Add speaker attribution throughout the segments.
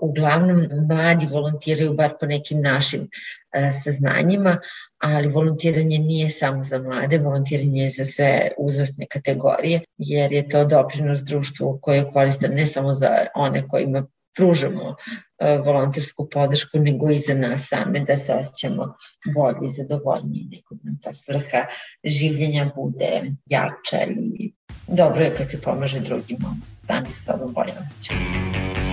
Speaker 1: uglavnom mladi volontiraju bar po nekim našim e, saznanjima, ali volontiranje nije samo za mlade, volontiranje je za sve uzrastne kategorije, jer je to doprinos društvu koje je koristan ne samo za one kojima pružamo e, volontersku podršku, nego i za nas same da se osjećamo bolji, zadovoljniji, nekog nam ta svrha življenja bude jača i dobro je kad se pomaže drugima, sami se sobom bolje osjećamo.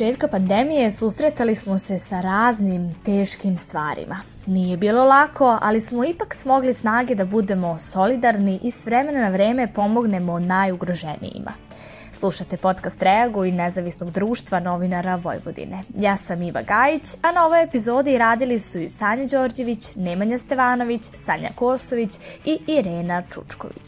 Speaker 2: Početka pandemije susretali smo se sa raznim teškim stvarima. Nije bilo lako, ali smo ipak smogli snage da budemo solidarni i s vremena na vreme pomognemo najugroženijima. Slušate podcast Reagu i nezavisnog društva novinara Vojvodine. Ja sam Iva Gajić, a na ovoj epizodi radili su i Sanja Đorđević, Nemanja Stevanović, Sanja Kosović i Irena Čučković.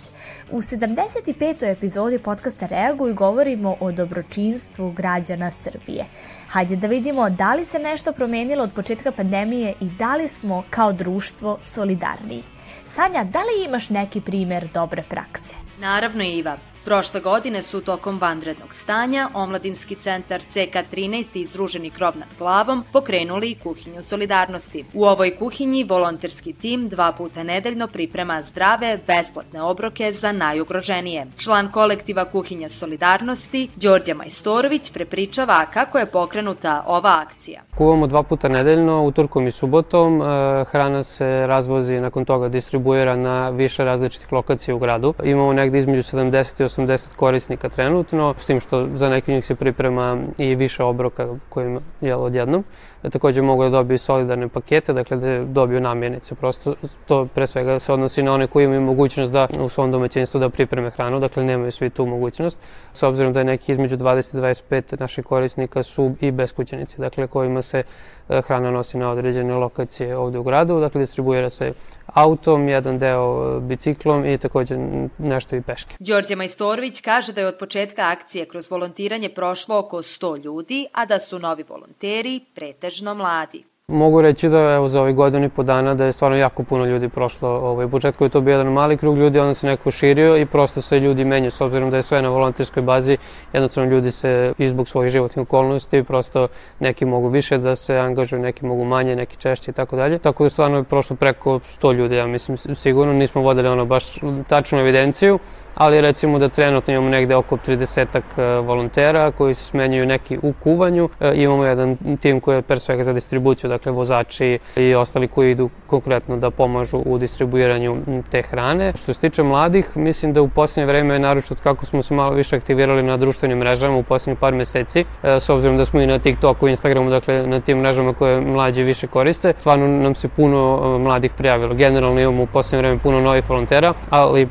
Speaker 2: U 75. epizodi podcasta Reaguj govorimo o dobročinstvu građana Srbije. Hajde da vidimo da li se nešto promenilo od početka pandemije i da li smo kao društvo solidarniji. Sanja, da li imaš neki primer dobre prakse?
Speaker 3: Naravno, Iva. Prošle godine su tokom vanrednog stanja Omladinski centar CK13 i Združeni krov nad glavom pokrenuli i kuhinju solidarnosti. U ovoj kuhinji volonterski tim dva puta nedeljno priprema zdrave, besplatne obroke za najugroženije. Član kolektiva kuhinja solidarnosti, Đorđe Majstorović, prepričava kako je pokrenuta ova akcija.
Speaker 4: Kuvamo dva puta nedeljno, utorkom i subotom. E, hrana se razvozi nakon toga distribuira na više različitih lokacija u gradu. Imamo negde između 70 i 80 korisnika trenutno, s tim što za neki njih se priprema i više obroka kojima je odjednom. E, takođe mogu da dobiju solidarne pakete, dakle da dobiju namjenice. Prosto to pre svega se odnosi na one koji imaju mogućnost da u svom domaćinstvu da pripreme hranu, dakle nemaju svi tu mogućnost. S obzirom da je neki između 20 i 25 naših korisnika su i beskućenici, dakle kojima se e, hrana nosi na određene lokacije ovde u gradu, dakle distribuira se autom, jedan deo biciklom i takođe nešto i peške.
Speaker 3: Đorđe Majstorović kaže da je od početka akcije kroz volontiranje prošlo oko 100 ljudi, a da su novi volonteri pretežno mladi.
Speaker 4: Mogu reći da evo za ovih godinu i po dana da je stvarno jako puno ljudi prošlo. Ovaj, u početku je to bio jedan mali krug ljudi, onda se neko širio i prosto se ljudi menju s obzirom da je sve na volonterskoj bazi. Jednostavno ljudi se i zbog svojih životnih okolnosti prosto neki mogu više da se angažuju, neki mogu manje, neki češće i tako dalje. Tako da stvarno je prošlo preko 100 ljudi, ja mislim sigurno nismo vodili ono baš tačnu evidenciju, ali recimo da trenutno imamo negde oko 30 e, volontera koji se smenjuju neki u kuvanju. E, imamo jedan tim koji je per svega za distribuciju, dakle vozači i ostali koji idu konkretno da pomažu u distribuiranju te hrane. Što se tiče mladih, mislim da u posljednje vreme, naročito kako smo se malo više aktivirali na društvenim mrežama u posljednjih par meseci, e, s obzirom da smo i na TikToku, Instagramu, dakle na tim mrežama koje mlađi više koriste, stvarno nam se puno mladih prijavilo. Generalno imamo u posljednje vreme puno novih volontera, ali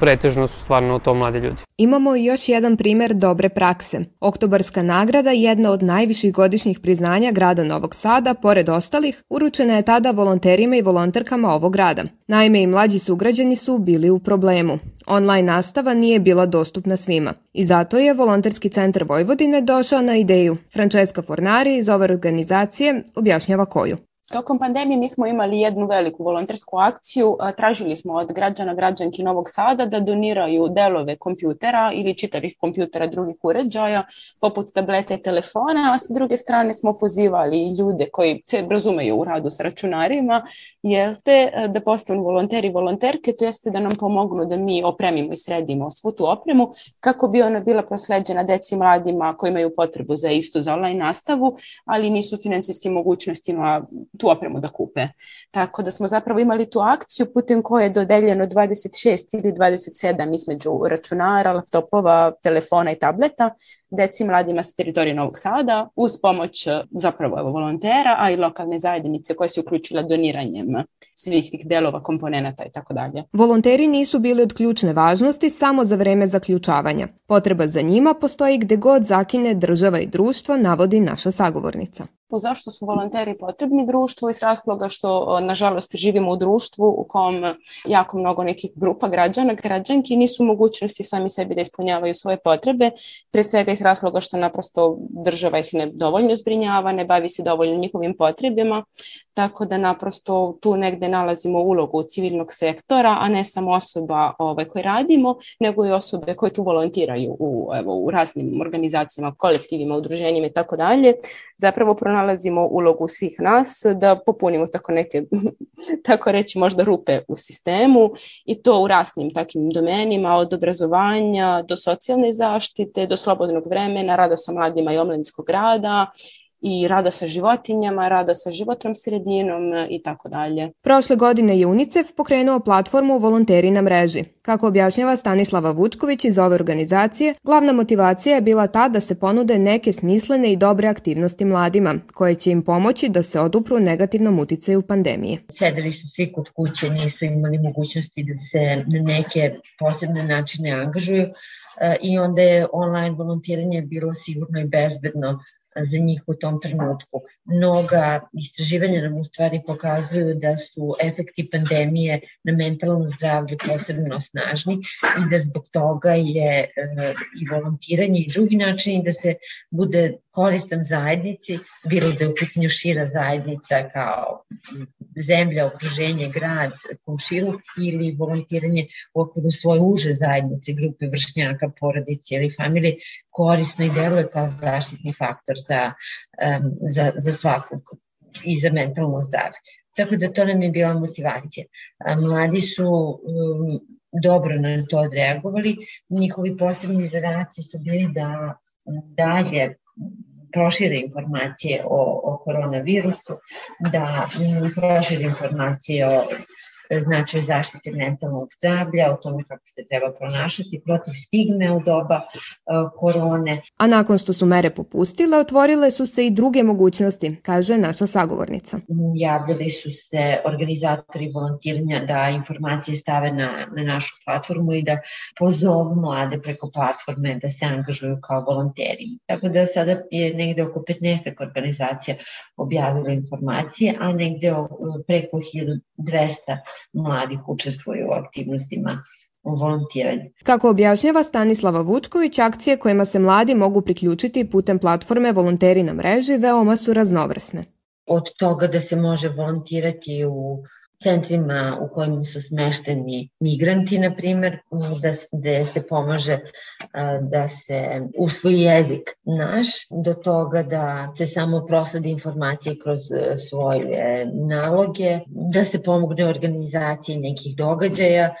Speaker 4: pretežno su stvarno to mladi ljudi.
Speaker 5: Imamo još jedan primer dobre prakse. Oktobarska nagrada, jedna od najviših godišnjih priznanja grada Novog Sada, pored ostalih, uručena je tada volonterima i volonterkama ovog grada. Naime, i mlađi sugrađani su bili u problemu. Online nastava nije bila dostupna svima i zato je Volonterski centar Vojvodine došao na ideju. Francesca Fornari iz ove organizacije objašnjava koju.
Speaker 6: Tokom pandemije mi smo imali jednu veliku volontersku akciju. Tražili smo od građana, građanki Novog Sada da doniraju delove kompjutera ili čitavih kompjutera drugih uređaja, poput tablete i telefona, a sa druge strane smo pozivali ljude koji se razumeju u radu sa računarima, jel te, da postanu volonteri i volonterke, to jeste da nam pomognu da mi opremimo i sredimo svu tu opremu, kako bi ona bila prosleđena deci mladima koji imaju potrebu za istu za online nastavu, ali nisu financijskim mogućnostima tu opremu da kupe. Tako da smo zapravo imali tu akciju putem koje je dodeljeno 26 ili 27 između računara, laptopova, telefona i tableta deci mladima sa teritorije Novog Sada uz pomoć zapravo evo, volontera, a i lokalne zajednice koje se uključila doniranjem svih tih delova, komponenata i tako dalje.
Speaker 5: Volonteri nisu bili od ključne važnosti samo za vreme zaključavanja. Potreba za njima postoji gde god zakine država i društvo, navodi naša sagovornica.
Speaker 6: Zašto su volonteri potrebni društvu iz razloga što nažalost živimo u društvu u kom jako mnogo nekih grupa građana, građanki nisu mogućnosti sami sebi da ispunjavaju svoje potrebe, pre svega iz razloga što naprosto država ih ne dovoljno zbrinjava, ne bavi se dovoljno njihovim potrebima, tako da naprosto tu negde nalazimo ulogu civilnog sektora, a ne samo osoba ovaj, koje radimo, nego i osobe koje tu volontiraju u, evo, u raznim organizacijama, kolektivima, udruženjima i tako dalje. Zapravo pronalazimo ulogu svih nas da popunimo tako neke, tako reći možda rupe u sistemu i to u rasnim takim domenima od obrazovanja do socijalne zaštite, do slobodnog vremena, rada sa mladima i omladinskog rada i rada sa životinjama, rada sa životnom sredinom e, i tako dalje.
Speaker 5: Prošle godine je UNICEF pokrenuo platformu Volonteri na mreži. Kako objašnjava Stanislava Vučković iz ove organizacije, glavna motivacija je bila ta da se ponude neke smislene i dobre aktivnosti mladima, koje će im pomoći da se odupru negativnom uticaju pandemije.
Speaker 1: Sedeli su svi kod kuće, nisu imali mogućnosti da se na neke posebne načine angažuju e, i onda je online volontiranje bilo sigurno i bezbedno za njih u tom trenutku. Mnoga istraživanja nam u stvari pokazuju da su efekti pandemije na mentalno zdravlje posebno snažni i da zbog toga je e, i volontiranje i drugi načini da se bude koristan zajednici, bilo da je u pitanju šira zajednica kao zemlja, okruženje, grad, komšiluk ili volontiranje u okviru svoje uže zajednice, grupe vršnjaka, porodice ili familije, korisno i deluje kao zaštitni faktor za, um, za, za svakog i za mentalno zdravlje. Tako da to nam je bila motivacija. Mladi su um, dobro na to odreagovali. Njihovi posebni zadaci su bili da dalje prošire informacije o, o koronavirusu, da prošire informacije o značaj zaštite mentalnog zdravlja, o tome kako se treba pronašati protiv stigme u doba uh, korone.
Speaker 5: A nakon što su mere popustile, otvorile su se i druge mogućnosti, kaže naša sagovornica.
Speaker 1: Javljali su se organizatori volontiranja da informacije stave na, na našu platformu i da pozovu mlade preko platforme da se angažuju kao volonteri. Tako da sada je negde oko 15 organizacija objavilo informacije, a negde preko 1200 mladih učestvuju u aktivnostima u volontiranju.
Speaker 5: Kako objašnjava Stanislava Vučković, akcije kojima se mladi mogu priključiti putem platforme Volonteri na mreži veoma su raznovrsne.
Speaker 1: Od toga da se može volontirati u centrima u kojima su smešteni migranti, na primer, da, da se pomaže da se usvoji jezik naš, do toga da se samo prosledi informacije kroz e, svoje naloge, da se pomogne organizaciji nekih događaja,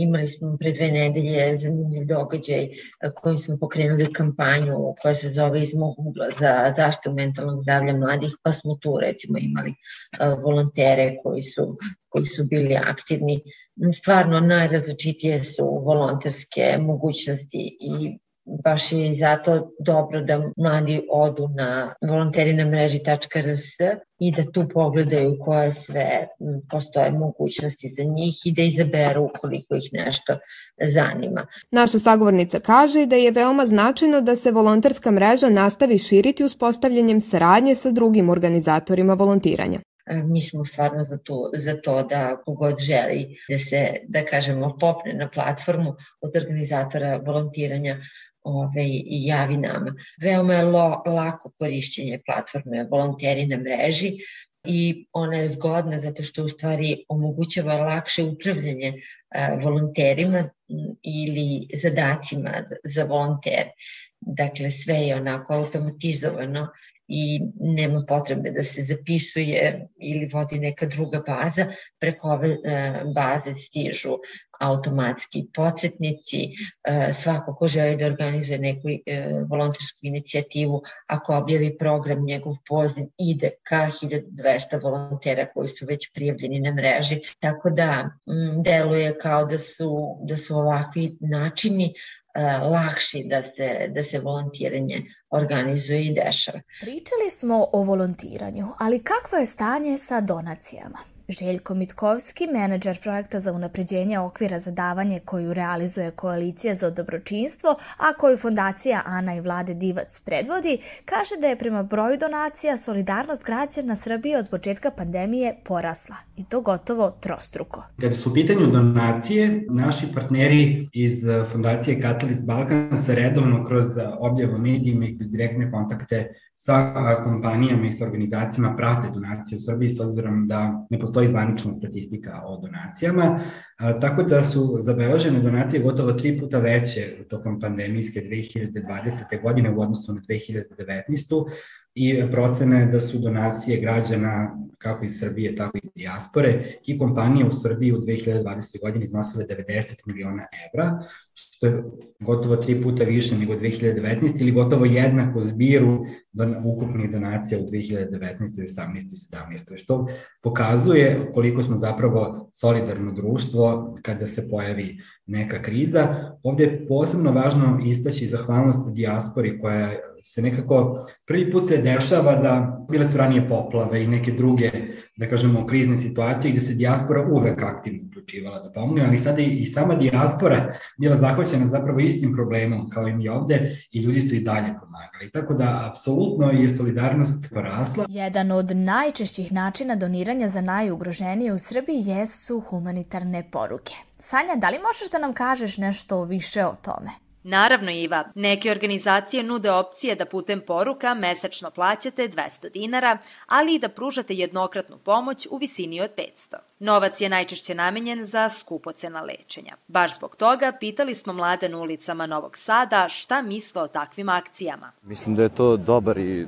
Speaker 1: imali smo pre dve nedelje zanimljiv događaj e, kojim smo pokrenuli kampanju koja se zove iz mog ugla za zaštitu mentalnog zdravlja mladih, pa smo tu recimo imali e, volontere koji su, koji su bili aktivni. Stvarno najrazličitije su volonterske mogućnosti i baš je i zato dobro da mladi odu na volonterina.mreži.rs i da tu pogledaju koje sve postoje mogućnosti za njih i da izaberu ukoliko ih nešto zanima.
Speaker 5: Naša sagovornica kaže da je veoma značajno da se volonterska mreža nastavi širiti uspostavljanjem saradnje sa drugim organizatorima volontiranja
Speaker 1: mi smo stvarno za to, za to da kogod želi da se, da kažemo, popne na platformu od organizatora volontiranja ove, i javi nama. Veoma je lo, lako korišćenje platforme volonteri na mreži i ona je zgodna zato što u stvari omogućava lakše upravljanje volonterima ili zadacima za, volontere. Dakle, sve je onako automatizovano i nema potrebe da se zapisuje ili vodi neka druga baza. Preko ove e, baze stižu automatski podsjetnici, e, svako ko želi da organizuje neku e, volontersku inicijativu, ako objavi program, njegov poziv ide ka 1200 volontera koji su već prijavljeni na mreži, tako da deluje kao da su, da su ovakvi načini lakši da se, da se volontiranje organizuje i dešava.
Speaker 2: Pričali smo o volontiranju, ali kakvo je stanje sa donacijama? Željko Mitkovski, menadžer projekta za unapređenje okvira za davanje koju realizuje Koalicija za dobročinstvo, a koju fondacija Ana i Vlade Divac predvodi, kaže da je prema broju donacija solidarnost građana Srbije od početka pandemije porasla i to gotovo trostruko.
Speaker 7: Kada su u pitanju donacije, naši partneri iz fondacije Catalyst Balkan se redovno kroz objavu medijima i kroz direktne kontakte sa kompanijama i sa organizacijama prate donacije u Srbiji s obzirom da ne postoji zvanična statistika o donacijama, tako da su zabeležene donacije gotovo tri puta veće tokom pandemijske 2020. godine u odnosu na 2019 i procene da su donacije građana kako iz Srbije, tako i dijaspore i kompanije u Srbiji u 2020. godini iznosile 90 miliona evra, što je gotovo tri puta više nego 2019 ili gotovo jednako zbiru don, ukupnih donacija u 2019. 18. i 17. što pokazuje koliko smo zapravo solidarno društvo kada se pojavi neka kriza. Ovde je posebno važno istaći zahvalnost dijaspori koja se nekako prvi put se dešava da bile su ranije poplave i neke druge, da kažemo, krizne situacije gde se dijaspora uvek aktivno uključivala da pomogne, ali sada i sama dijaspora bila zahvaćena zapravo istim problemom kao i mi ovde i ljudi su i dalje pomagali. Tako da, apsolutno je solidarnost porasla.
Speaker 2: Jedan od najčešćih načina doniranja za najugroženije u Srbiji jesu humanitarne poruke. Sanja, da li možeš da nam kažeš nešto više o tome?
Speaker 3: Naravno, Iva, neke organizacije nude opcije da putem poruka mesečno plaćate 200 dinara, ali i da pružate jednokratnu pomoć u visini od 500. Novac je najčešće namenjen za skupocena lečenja. Baš zbog toga pitali smo mlade na ulicama Novog Sada šta misle o takvim akcijama.
Speaker 8: Mislim da je to dobar i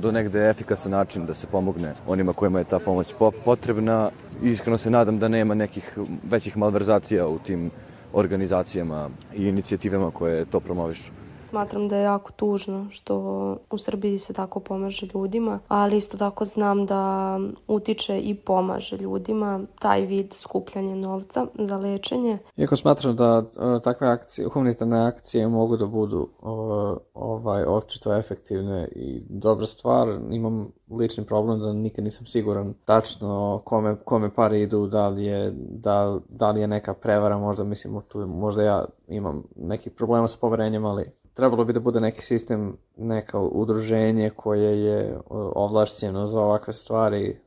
Speaker 8: do negde efikasan način da se pomogne onima kojima je ta pomoć potrebna. Iskreno se nadam da nema nekih većih malverzacija u tim organizacijama i inicijativama koje to promovišu.
Speaker 9: Smatram da je jako tužno što u Srbiji se tako pomaže ljudima, ali isto tako znam da utiče i pomaže ljudima taj vid skupljanja novca za lečenje.
Speaker 10: Iako smatram da uh, takve akcije, humanitarne akcije mogu da budu uh, ovaj očito efektivne i dobra stvar, imam lični problem da nikad nisam siguran tačno kome, kome pare idu, da li je, da, da li je neka prevara, možda mislim, tu, možda ja imam neki problema sa poverenjem, ali trebalo bi da bude neki sistem, neka udruženje koje je ovlašćeno za ovakve stvari,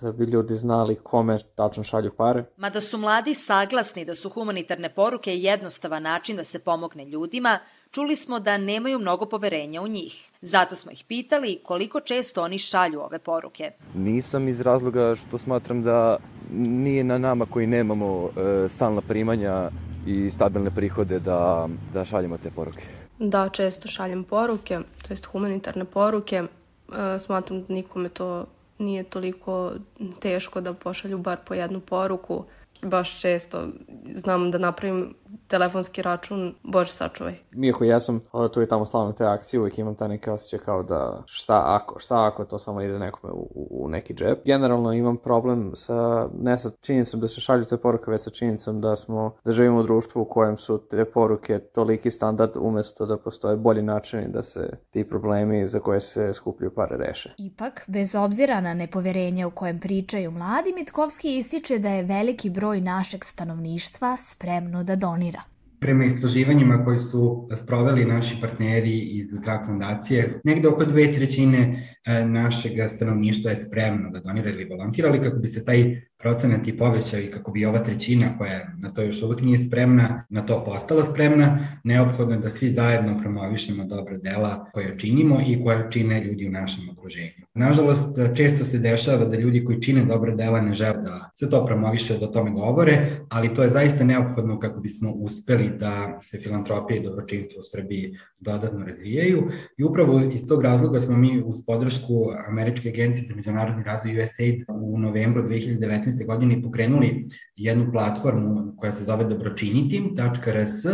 Speaker 10: da bi ljudi znali kome tačno šalju pare.
Speaker 3: Mada su mladi saglasni da su humanitarne poruke jednostavan način da se pomogne ljudima, čuli smo da nemaju mnogo poverenja u njih. Zato smo ih pitali koliko često oni šalju ove poruke.
Speaker 8: Nisam iz razloga što smatram da nije na nama koji nemamo e, stalna primanja i stabilne prihode da, da šaljemo te poruke.
Speaker 9: Da, često šaljem poruke, to jest humanitarne poruke. E, smatram da nikome to nije toliko teško da pošalju bar po jednu poruku. Baš često znam da napravim telefonski račun, bože sačuvaj.
Speaker 10: Iako ja sam tu i tamo slavno te akcije, uvijek imam taj neke osjećaj kao da šta ako, šta ako to samo ide nekome u, u neki džep. Generalno imam problem sa, ne sa činjenicom da se šalju te poruke, već sa činjenicom da smo, da živimo u društvu u kojem su te poruke toliki standard umesto da postoje bolji načini da se ti problemi za koje se skupljaju pare reše.
Speaker 2: Ipak, bez obzira na nepoverenje u kojem pričaju mladi, Mitkovski ističe da je veliki broj našeg stanovništva spremno da donira.
Speaker 7: Prema istraživanjima koji su sproveli naši partneri iz Drag fondacije, negde oko dve trećine e, našeg stanovništva je spremno da donira ili volontira, ali kako bi se taj procenat i povećao i kako bi ova trećina koja na to još uvek nije spremna, na to postala spremna, neophodno je da svi zajedno promovišemo dobre dela koje činimo i koje čine ljudi u našem okruženju. Nažalost, često se dešava da ljudi koji čine dobre dela ne žele da se to promoviše, da o tome govore, ali to je zaista neophodno kako bismo uspeli da se filantropija i dobročinstvo u Srbiji dodatno razvijaju i upravo iz tog razloga smo mi uz podršku Američke agencije za međunarodni razvoj USAID u novembru 2019. godine pokrenuli jednu platformu koja se zove dobročinitim.rs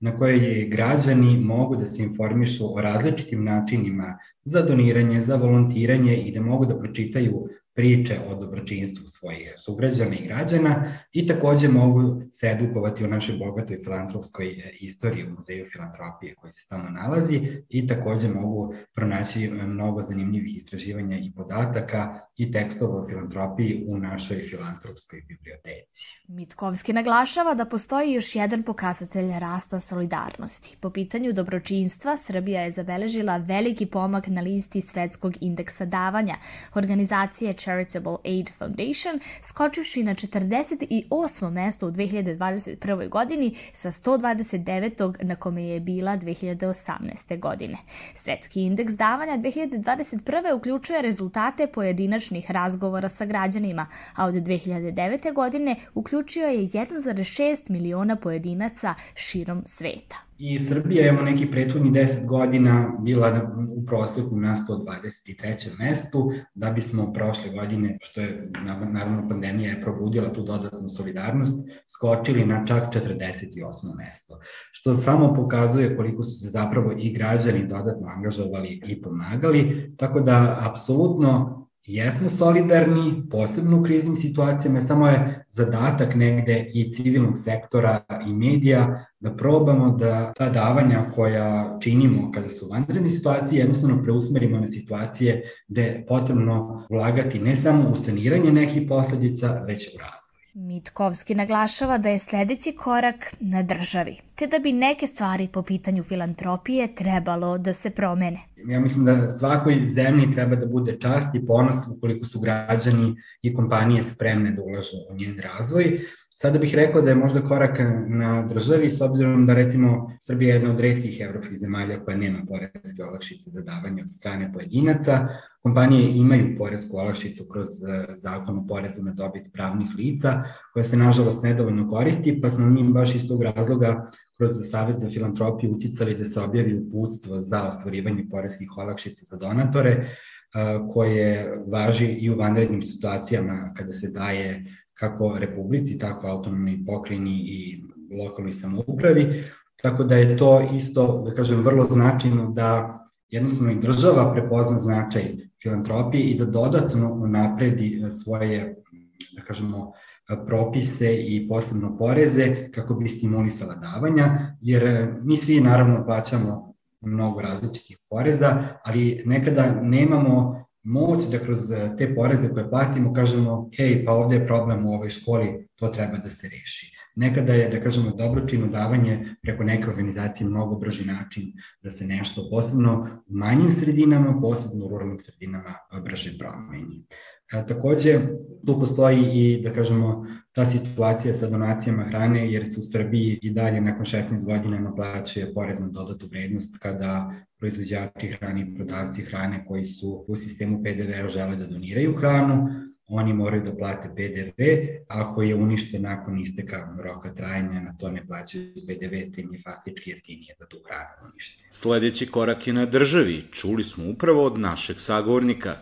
Speaker 7: na kojoj građani mogu da se informišu o različitim načinima za doniranje, za volontiranje i da mogu da pročitaju priče o dobročinstvu svojih sugrađana i građana i takođe mogu se edukovati o našoj bogatoj filantropskoj e, istoriji u Muzeju filantropije koji se tamo nalazi i takođe mogu pronaći e, mnogo zanimljivih istraživanja i podataka i tekstova o filantropiji u našoj filantropskoj biblioteci.
Speaker 2: Mitkovski naglašava da postoji još jedan pokazatelj rasta solidarnosti. Po pitanju dobročinstva, Srbija je zabeležila veliki pomak na listi svetskog indeksa davanja organizacije Charitable Aid Foundation, skočivši na 48. mesto u 2021. godini sa 129. na kome je bila 2018. godine. Svetski indeks davanja 2021. uključuje rezultate pojedinačnih razgovora sa građanima, a od 2009. godine uključio je 1,6 miliona pojedinaca širom sveta.
Speaker 7: I Srbija u neki prethodni 10 godina bila u proseku na 123. mestu, da bismo prošle godine, što je naravno pandemija je probudila tu dodatnu solidarnost, skočili na čak 48. mesto, što samo pokazuje koliko su se zapravo i građani dodatno angažovali i pomagali, tako da apsolutno jesmo solidarni, posebno u kriznim situacijama, samo je zadatak negde i civilnog sektora i medija da probamo da ta davanja koja činimo kada su vanredne situacije jednostavno preusmerimo na situacije gde je potrebno ulagati ne samo u saniranje nekih posledica, već u razvoj.
Speaker 2: Mitkovski naglašava da je sledeći korak na državi, te da bi neke stvari po pitanju filantropije trebalo da se promene.
Speaker 7: Ja mislim da svakoj zemlji treba da bude čast i ponos ukoliko su građani i kompanije spremne da ulažu u njen razvoj, Sada bih rekao da je možda korak na državi, s obzirom da recimo Srbija je jedna od redkih evropskih zemalja koja nema porezke olakšice za davanje od strane pojedinaca. Kompanije imaju porezku olakšicu kroz e, zakon o porezu na dobit pravnih lica, koja se nažalost nedovoljno koristi, pa smo mi baš iz tog razloga kroz Savet za filantropiju uticali da se objavi uputstvo za ostvarivanje porezkih olakšica za donatore, e, koje važi i u vanrednim situacijama kada se daje kako Republici, tako autonomnoj pokrajini i lokalnoj samoupravi, tako da je to isto, da kažem, vrlo značajno da jednostavno i država prepozna značaj filantropije i da dodatno unapredi svoje, da kažemo, propise i posebno poreze kako bi stimulisala davanja, jer mi svi naravno plaćamo mnogo različitih poreza, ali nekada nemamo moć da kroz eh, te poreze koje platimo kažemo, hej, pa ovde je problem u ovoj školi, to treba da se reši. Nekada je, da kažemo, dobročino davanje preko neke organizacije mnogo brži način da se nešto, posebno u manjim sredinama, posebno u ruralnim sredinama, brže promeni. A, takođe, tu postoji i, da kažemo, ta situacija sa donacijama hrane, jer se u Srbiji i dalje nakon 16 godina naplaćuje porez na dodatu vrednost kada proizvođači hrane i prodavci hrane koji su u sistemu PDV-a žele da doniraju hranu, oni moraju da plate PDV, ako je uništen nakon isteka roka trajanja, na to ne plaćaju PDV, te im je faktički jeftinije da tu hranu unište.
Speaker 11: Sledeći korak je na državi, čuli smo upravo od našeg sagovornika.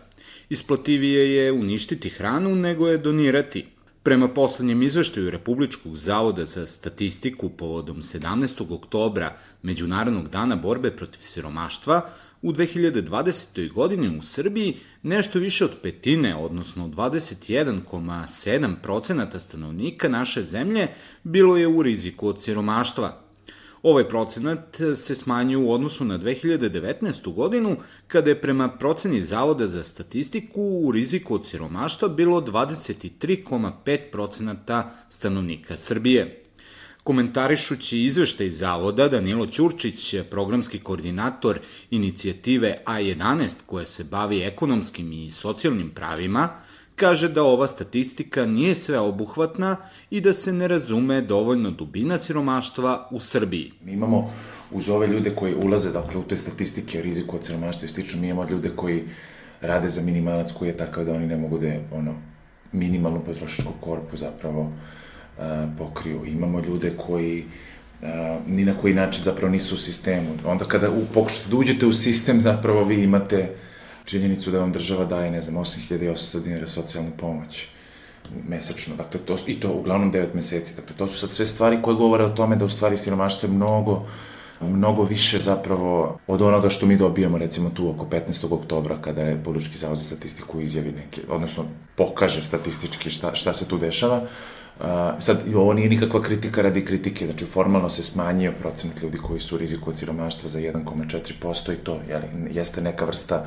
Speaker 11: Isplativije je uništiti hranu nego je donirati. Prema poslednjem izveštaju Republičkog zavoda za statistiku povodom 17. oktobra Međunarodnog dana borbe protiv siromaštva, u 2020. godini u Srbiji nešto više od petine, odnosno 21,7% stanovnika naše zemlje bilo je u riziku od siromaštva – Ovaj procenat se smanjuje u odnosu na 2019. godinu, kada je prema proceni Zavoda za statistiku u riziku od siromaštva bilo 23,5% stanovnika Srbije. Komentarišući izveštaj Zavoda, Danilo Ćurčić, programski koordinator inicijative A11 koja se bavi ekonomskim i socijalnim pravima, kaže da ova statistika nije sveobuhvatna i da se ne razume dovoljno dubina siromaštva u Srbiji.
Speaker 12: Mi imamo uz ove ljude koji ulaze dakle, u te statistike o riziku od siromaštva i slično, mi imamo ljude koji rade za minimalac koji je takav da oni ne mogu da ono, minimalnu potrošačku korpu zapravo a, pokriju. Imamo ljude koji a, ni na koji način zapravo nisu u sistemu. Onda kada u, pokušate da uđete u sistem, zapravo vi imate činjenicu da vam država daje, ne znam, 8800 dinara socijalnu pomoć mesečno, dakle, to, i to uglavnom 9 meseci. Dakle, to su sad sve stvari koje govore o tome da u stvari siromaštvo je mnogo mnogo više zapravo od onoga što mi dobijamo recimo tu oko 15. oktobra kada je Republički zavod za statistiku izjavi neke, odnosno pokaže statistički šta, šta se tu dešava. Uh, sad, ovo nije nikakva kritika radi kritike, znači formalno se smanjio procenat ljudi koji su u riziku od siromaštva za 1,4% i to jeli, jeste neka vrsta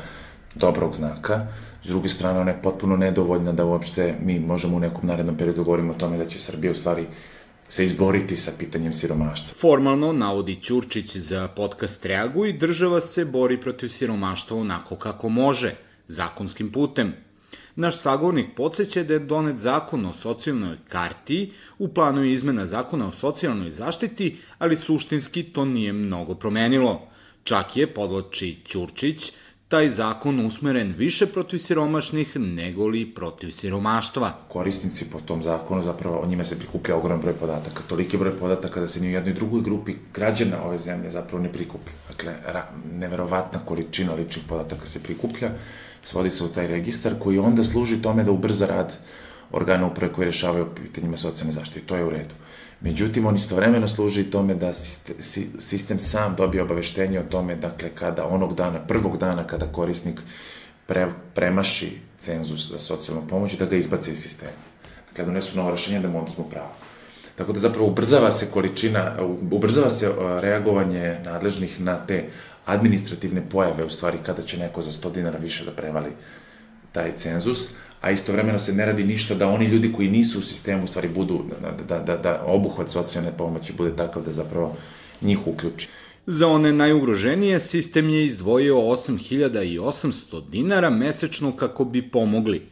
Speaker 12: dobrog znaka. S druge strane, ona je potpuno nedovoljna da uopšte mi možemo u nekom narednom periodu govorimo o tome da će Srbija u stvari se izboriti sa pitanjem siromaštva.
Speaker 11: Formalno, navodi Ćurčić za podcast Reagu i država se bori protiv siromaštva onako kako može, zakonskim putem. Naš sagovornik podsjeća da je donet zakon o socijalnoj karti, u planu je izmena zakona o socijalnoj zaštiti, ali suštinski to nije mnogo promenilo. Čak je, podloči Ćurčić, taj zakon usmeren više protiv siromašnih nego li protiv siromaštva.
Speaker 12: Korisnici po tom zakonu zapravo o njima se prikuplja ogroman broj podataka, toliki broj podataka da se ni u jednoj drugoj grupi građana ove zemlje zapravo ne prikuplja. Dakle, neverovatna količina ličnih podataka se prikuplja, svodi se u taj registar koji onda služi tome da ubrza rad organa uprave koji rešavaju pitanjima socijalne zaštite. To je u redu. Međutim, on istovremeno služi tome da sistem sam dobije obaveštenje o tome, dakle, kada onog dana, prvog dana kada korisnik pre, premaši cenzus za socijalnu pomoć, da ga izbace iz sistema. Dakle, donesu novo rešenje da mu oduzmu pravo. Tako da zapravo ubrzava se količina, ubrzava se reagovanje nadležnih na te administrativne pojave, u stvari kada će neko za 100 dinara više da prevali taj cenzus, a istovremeno se ne radi ništa da oni ljudi koji nisu u sistemu u stvari budu, da, da, da, da obuhvat socijalne pomoći bude takav da zapravo njih uključi.
Speaker 11: Za one najugroženije sistem je izdvojio 8800 dinara mesečno kako bi pomogli.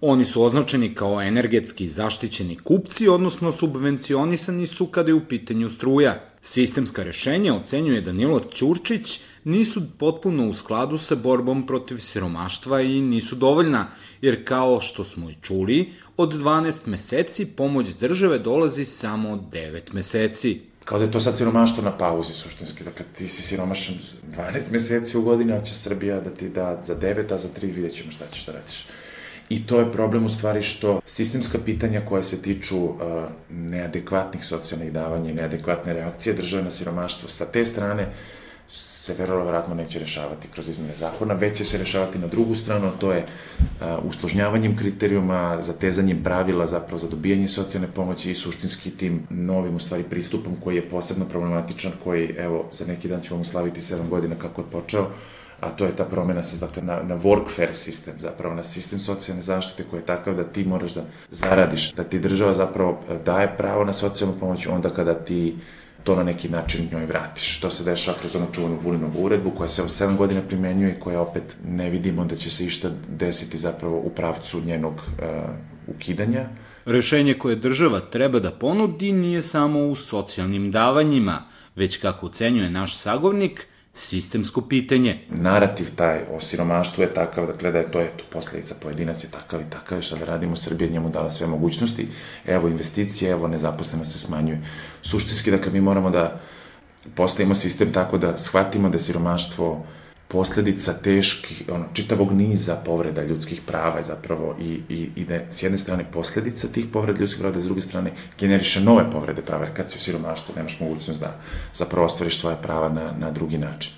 Speaker 11: Oni su označeni kao energetski zaštićeni kupci, odnosno subvencionisani su kada je u pitanju struja. Sistemska rešenja, ocenjuje Danilo Ćurčić, nisu potpuno u skladu sa borbom protiv siromaštva i nisu dovoljna, jer kao što smo i čuli, od 12 meseci pomoć države dolazi samo 9 meseci.
Speaker 12: Kao da je to sad siromaštvo na pauzi, suštinski. Dakle, ti si siromašan 12 meseci u godini, a će Srbija da ti da za 9, a za 3 vidjet ćemo šta ćeš da radiš. I to je problem u stvari što sistemska pitanja koja se tiču uh, neadekvatnih socijalnih davanja i neadekvatne reakcije države na siromaštvo sa te strane se verovatno neće rešavati kroz izmene zakona, već će se rešavati na drugu stranu, to je uh, usložnjavanjem kriterijuma, zatezanjem pravila zapravo za dobijanje socijalne pomoći i suštinski tim novim u stvari pristupom koji je posebno problematičan, koji evo za neki dan ćemo slaviti 7 godina kako je počeo, a to je ta promena sa, dakle, na, na workfare sistem, zapravo na sistem socijalne zaštite koji je takav da ti moraš da zaradiš, da ti država zapravo daje pravo na socijalnu pomoć onda kada ti to na neki način njoj vratiš. To se dešava kroz onu čuvanu Vulinovu uredbu koja se 7 godina primenjuje i koja opet ne vidimo da će se išta desiti zapravo u pravcu njenog uh, ukidanja.
Speaker 11: Rešenje koje država treba da ponudi nije samo u socijalnim davanjima, već kako ucenjuje naš sagovnik – sistemsko pitanje.
Speaker 12: Narativ taj o siromaštvu je takav, dakle da je to eto, posledica pojedinac je takav i takav, šta da radimo, Srbija njemu dala sve mogućnosti, evo investicije, evo nezaposleno se smanjuje. Suštinski, dakle, mi moramo da postavimo sistem tako da shvatimo da siromaštvo posledica teških, ono, čitavog niza povreda ljudskih prava je zapravo i, i, i da s jedne strane posledica tih povreda ljudskih prava, da s druge strane generiše nove povrede prava, jer kad si u siromaštvu nemaš mogućnost da zapravo ostvariš svoje prava na, na drugi način.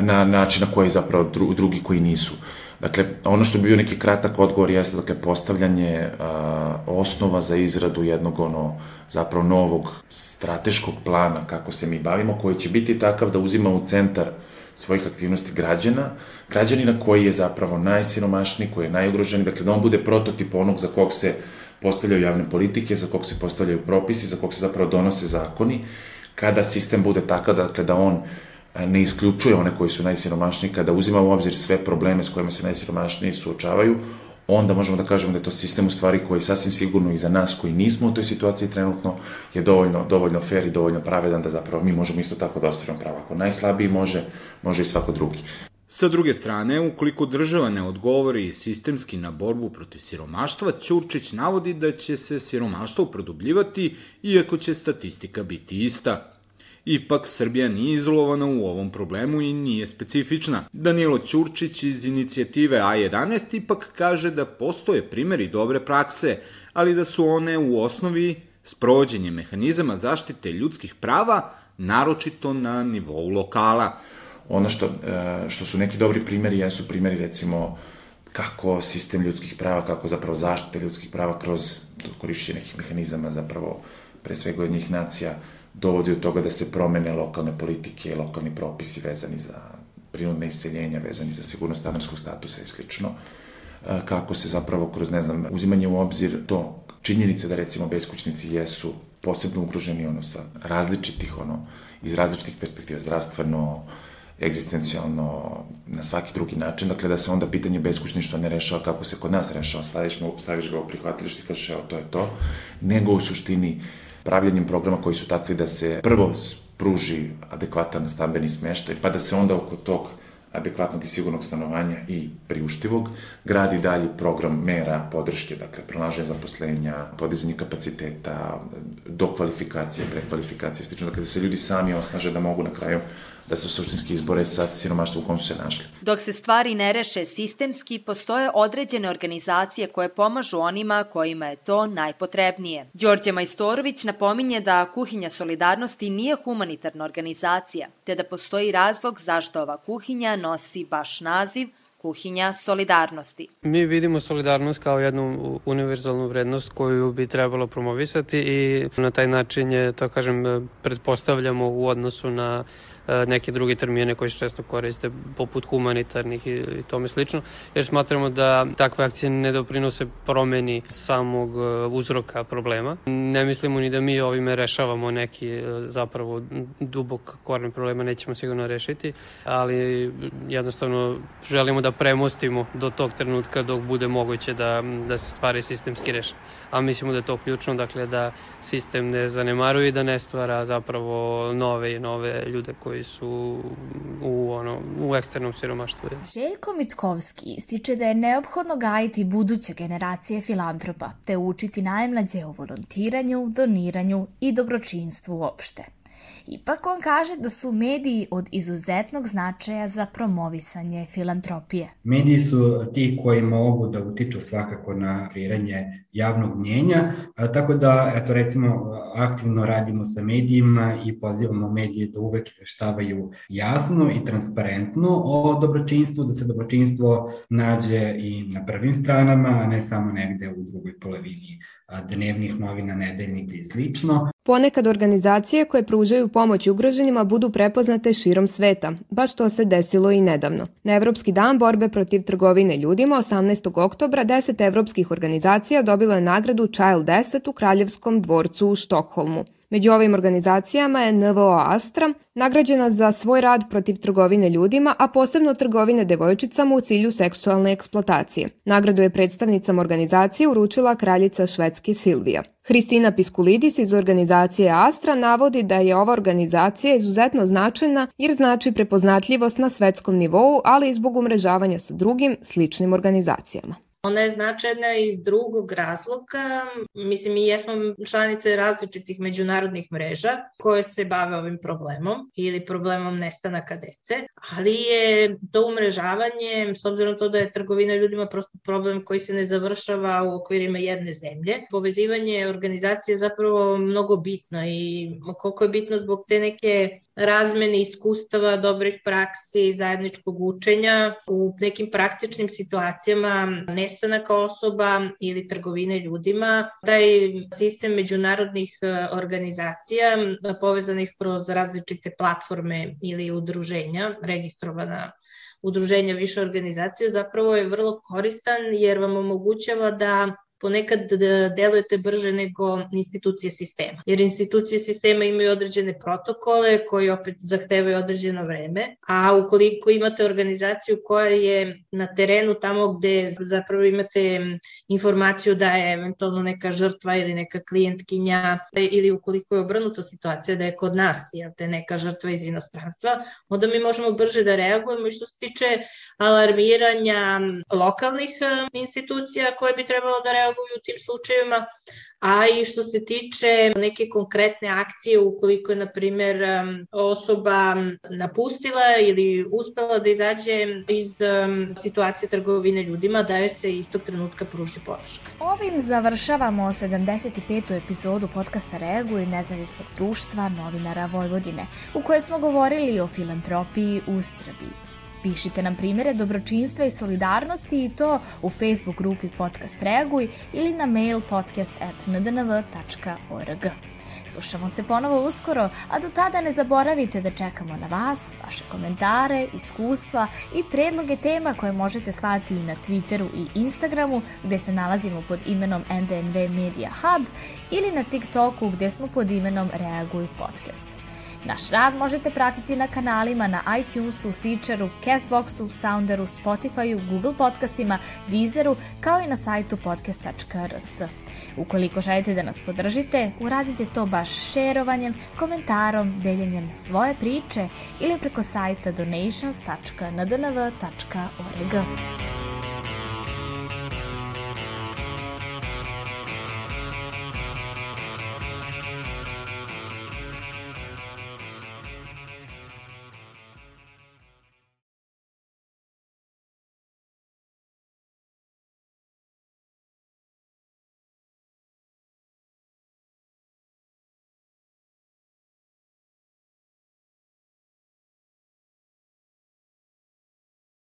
Speaker 12: Na način na koji zapravo dru, drugi koji nisu. Dakle, ono što bi bio neki kratak odgovor jeste dakle, postavljanje a, osnova za izradu jednog ono, zapravo novog strateškog plana kako se mi bavimo, koji će biti takav da uzima u centar svojih aktivnosti građana, građanina koji je zapravo najsiromašniji, koji je najugroženiji, dakle da on bude prototip onog za kog se postavljaju javne politike, za kog se postavljaju propisi, za kog se zapravo donose zakoni, kada sistem bude takav, dakle da on ne isključuje one koji su najsiromašniji, kada uzima u obzir sve probleme s kojima se najsiromašniji suočavaju, onda možemo da kažemo da je to sistem u stvari koji sasvim sigurno i za nas koji nismo u toj situaciji trenutno je dovoljno, dovoljno fair i dovoljno pravedan da zapravo mi možemo isto tako da ostvarimo pravo. Ako najslabiji može, može i svako drugi.
Speaker 11: Sa druge strane, ukoliko država ne odgovori sistemski na borbu protiv siromaštva, Ćurčić navodi da će se siromaštvo produbljivati, iako će statistika biti ista. Ipak, Srbija nije izolovana u ovom problemu i nije specifična. Danilo Ćurčić iz inicijative A11 ipak kaže da postoje primeri dobre prakse, ali da su one u osnovi sprovođenje mehanizama zaštite ljudskih prava, naročito na nivou lokala.
Speaker 12: Ono što, e, što su neki dobri primjeri jesu primjeri recimo kako sistem ljudskih prava, kako zapravo zaštite ljudskih prava kroz korišćenje nekih mehanizama zapravo pre svega od njih nacija dovodi do toga da se promene lokalne politike, lokalni propisi vezani za prinudne iseljenja, vezani za sigurnost stanarskog statusa i slično. E, kako se zapravo kroz, ne znam, uzimanje u obzir to činjenice da recimo beskućnici jesu posebno ugroženi ono sa različitih ono iz različitih perspektiva zdravstveno egzistencijalno na svaki drugi način, dakle da se onda pitanje beskućništva ne rešava kako se kod nas rešava, staviš, staviš ga u prihvatilište i kažeš evo to je to, nego u suštini pravljenjem programa koji su takvi da se prvo pruži adekvatan stambeni smeštaj, pa da se onda oko tog adekvatnog i sigurnog stanovanja i priuštivog, gradi dalji program mera podrške, dakle, pronaženje zaposlenja, podizanje kapaciteta, dokvalifikacije, prekvalifikacije, slično, dakle, da se ljudi sami osnaže da mogu na kraju da se suštinski izbore sa siromaštvom u kom su se našli.
Speaker 3: Dok se stvari ne reše sistemski, postoje određene organizacije koje pomažu onima kojima je to najpotrebnije. Đorđe Majstorović napominje da Kuhinja solidarnosti nije humanitarna organizacija, te da postoji razlog zašto ova kuhinja nosi baš naziv kuhinja solidarnosti.
Speaker 4: Mi vidimo solidarnost kao jednu univerzalnu vrednost koju bi trebalo promovisati i na taj način je, to kažem, pretpostavljamo u odnosu na neke druge termine koji se često koriste poput humanitarnih i, i tome slično, jer smatramo da takve akcije ne doprinose promeni samog e, uzroka problema. Ne mislimo ni da mi ovime rešavamo neki e, zapravo dubok koren problema, nećemo sigurno rešiti, ali jednostavno želimo da premostimo do tog trenutka dok bude moguće da, da se stvari sistemski reše. A mislimo da je to ključno, dakle da sistem ne zanemaruje i da ne stvara zapravo nove i nove ljude koji koji su u, ono, u eksternom siromaštvu.
Speaker 2: Željko Mitkovski ističe da je neophodno gajiti buduće generacije filantropa, te učiti najmlađe o volontiranju, doniranju i dobročinstvu uopšte. Ipak on kaže da su mediji od izuzetnog značaja za promovisanje filantropije.
Speaker 7: Mediji su ti koji mogu da utiču svakako na kreiranje javnog mnjenja, tako da, eto recimo, aktivno radimo sa medijima i pozivamo medije da uvek izveštavaju jasno i transparentno o dobročinstvu, da se dobročinstvo nađe i na prvim stranama, a ne samo negde u drugoj polovini dnevnih novina, nedeljnika i slično.
Speaker 5: Ponekad organizacije koje pružaju pomoć ugroženima budu prepoznate širom sveta. Baš to se desilo i nedavno. Na Evropski dan borbe protiv trgovine ljudima 18. oktobra 10 evropskih organizacija dobilo je nagradu Child 10 u Kraljevskom dvorcu u Štokholmu. Među ovim organizacijama je NVO Astra, nagrađena za svoj rad protiv trgovine ljudima, a posebno trgovine devojčicama u cilju seksualne eksploatacije. Nagradu je predstavnicama organizacije uručila kraljica Švedske Silvija. Hristina Piskulidis iz organizacije Astra navodi da je ova organizacija izuzetno značajna jer znači prepoznatljivost na svetskom nivou, ali i zbog umrežavanja sa drugim sličnim organizacijama.
Speaker 13: Ona je značajna iz drugog razloga. Mislim, mi jesmo članice različitih međunarodnih mreža koje se bave ovim problemom ili problemom nestanaka dece, ali je to umrežavanje, s obzirom to da je trgovina ljudima prosto problem koji se ne završava u okvirima jedne zemlje, povezivanje organizacije je zapravo mnogo bitno i koliko je bitno zbog te neke razmene iskustava, dobrih praksi, zajedničkog učenja u nekim praktičnim situacijama nestanaka osoba ili trgovine ljudima. Taj sistem međunarodnih e, organizacija povezanih kroz različite platforme ili udruženja, registrovana udruženja više organizacija, zapravo je vrlo koristan jer vam omogućava da ponekad delujete brže nego institucije sistema. Jer institucije sistema imaju određene protokole koji opet zahtevaju određeno vreme, a ukoliko imate organizaciju koja je na terenu tamo gde zapravo imate informaciju da je eventualno neka žrtva ili neka klijentkinja ili ukoliko je obrnuta situacija da je kod nas jel te neka žrtva iz inostranstva, onda mi možemo brže da reagujemo i što se tiče alarmiranja lokalnih institucija koje bi trebalo da reaguju reaguju u tim slučajevima, a i što se tiče neke konkretne akcije ukoliko je, na primer, osoba napustila ili uspela da izađe iz situacije trgovine ljudima, da joj se istog trenutka pruži podrška.
Speaker 2: Ovim završavamo 75. epizodu podcasta Reaguj nezavisnog društva novinara Vojvodine, u kojoj smo govorili o filantropiji u Srbiji. Pišite nam primere dobročinstva i solidarnosti i to u Facebook grupi Podcast Reaguj ili na mail podcast.ndnv.org. Slušamo se ponovo uskoro, a do tada ne zaboravite da čekamo na vas, vaše komentare, iskustva i predloge tema koje možete slati i na Twitteru i Instagramu gde se nalazimo pod imenom NDNV Media Hub ili na TikToku gde smo pod imenom Reaguj Podcast. Naš rad možete pratiti na kanalima na iTunesu, Stitcheru, Castboxu, Sounderu, Spotifyu, Google podcastima, Deezeru, kao i na sajtu podcast.rs. Ukoliko želite da nas podržite, uradite to baš šerovanjem, komentarom, deljenjem svoje priče ili preko sajta donations.ndnv.org.